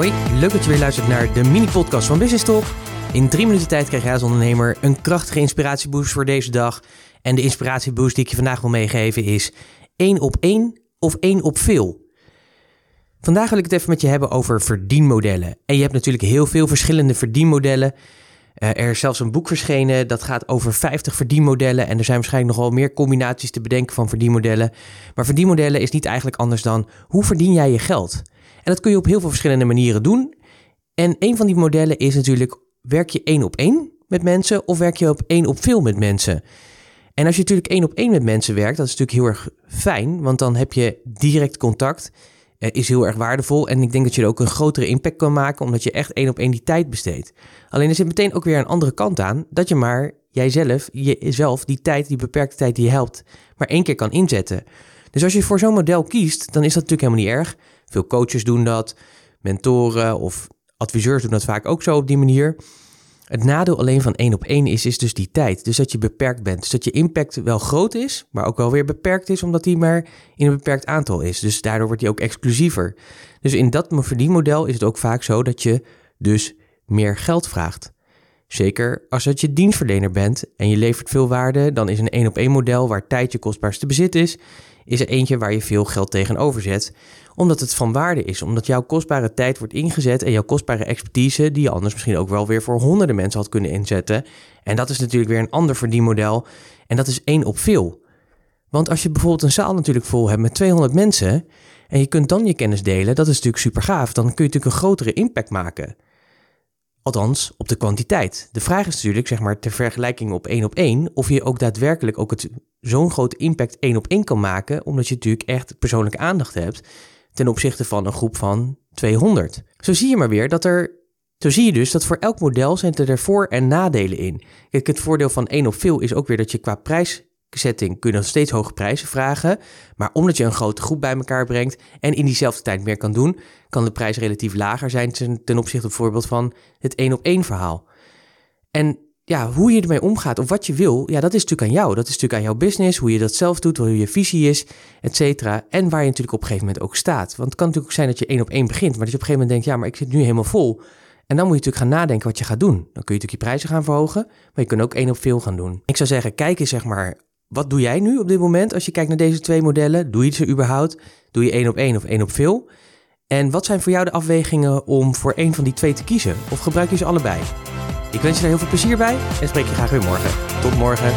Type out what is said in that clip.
Hoi, leuk dat je weer luistert naar de mini-podcast van Business Talk. In drie minuten tijd krijg jij als ondernemer een krachtige inspiratieboost voor deze dag. En de inspiratieboost die ik je vandaag wil meegeven is één op één of één op veel. Vandaag wil ik het even met je hebben over verdienmodellen. En je hebt natuurlijk heel veel verschillende verdienmodellen. Uh, er is zelfs een boek verschenen dat gaat over 50 verdienmodellen. En er zijn waarschijnlijk nog meer combinaties te bedenken van verdienmodellen. Maar verdienmodellen is niet eigenlijk anders dan hoe verdien jij je geld? En dat kun je op heel veel verschillende manieren doen. En een van die modellen is natuurlijk: werk je één op één met mensen of werk je op één op veel met mensen? En als je natuurlijk één op één met mensen werkt, dat is natuurlijk heel erg fijn, want dan heb je direct contact. Uh, is heel erg waardevol. En ik denk dat je er ook een grotere impact kan maken, omdat je echt één op één die tijd besteedt. Alleen er zit meteen ook weer een andere kant aan, dat je maar jijzelf, jezelf, die tijd, die beperkte tijd die je helpt, maar één keer kan inzetten. Dus als je voor zo'n model kiest, dan is dat natuurlijk helemaal niet erg. Veel coaches doen dat, mentoren of adviseurs doen dat vaak ook zo op die manier. Het nadeel alleen van één op één is, is dus die tijd. Dus dat je beperkt bent. Dus dat je impact wel groot is, maar ook wel weer beperkt is, omdat die maar in een beperkt aantal is. Dus daardoor wordt die ook exclusiever. Dus in dat verdienmodel is het ook vaak zo dat je dus meer geld vraagt. Zeker als dat je dienstverlener bent en je levert veel waarde, dan is een één op één model waar tijd je kostbaarste bezit is, is er eentje waar je veel geld tegenover zet, omdat het van waarde is, omdat jouw kostbare tijd wordt ingezet en jouw kostbare expertise, die je anders misschien ook wel weer voor honderden mensen had kunnen inzetten. En dat is natuurlijk weer een ander verdienmodel en dat is één op veel. Want als je bijvoorbeeld een zaal natuurlijk vol hebt met 200 mensen en je kunt dan je kennis delen, dat is natuurlijk super gaaf. Dan kun je natuurlijk een grotere impact maken. Althans, op de kwantiteit. De vraag is natuurlijk, zeg maar, ter vergelijking op één op één, of je ook daadwerkelijk ook zo'n grote impact één op één kan maken, omdat je natuurlijk echt persoonlijke aandacht hebt ten opzichte van een groep van 200. Zo zie je maar weer dat er, zo zie je dus dat voor elk model zijn er voor- en nadelen in. Kijk, het voordeel van één op veel is ook weer dat je qua prijs setting kun je nog steeds hoge prijzen vragen. Maar omdat je een grote groep bij elkaar brengt en in diezelfde tijd meer kan doen, kan de prijs relatief lager zijn ten, opzichte bijvoorbeeld van het één op één verhaal. En ja, hoe je ermee omgaat of wat je wil, ja, dat is natuurlijk aan jou. Dat is natuurlijk aan jouw business, hoe je dat zelf doet, hoe je visie is, et cetera. En waar je natuurlijk op een gegeven moment ook staat. Want het kan natuurlijk zijn dat je één op één begint, maar dat je op een gegeven moment denkt, ja, maar ik zit nu helemaal vol. En dan moet je natuurlijk gaan nadenken wat je gaat doen. Dan kun je natuurlijk je prijzen gaan verhogen, maar je kunt ook één op veel gaan doen. Ik zou zeggen, kijk eens zeg maar wat doe jij nu op dit moment als je kijkt naar deze twee modellen? Doe je ze überhaupt? Doe je één op één of één op veel? En wat zijn voor jou de afwegingen om voor één van die twee te kiezen? Of gebruik je ze allebei? Ik wens je er heel veel plezier bij en spreek je graag weer morgen. Tot morgen.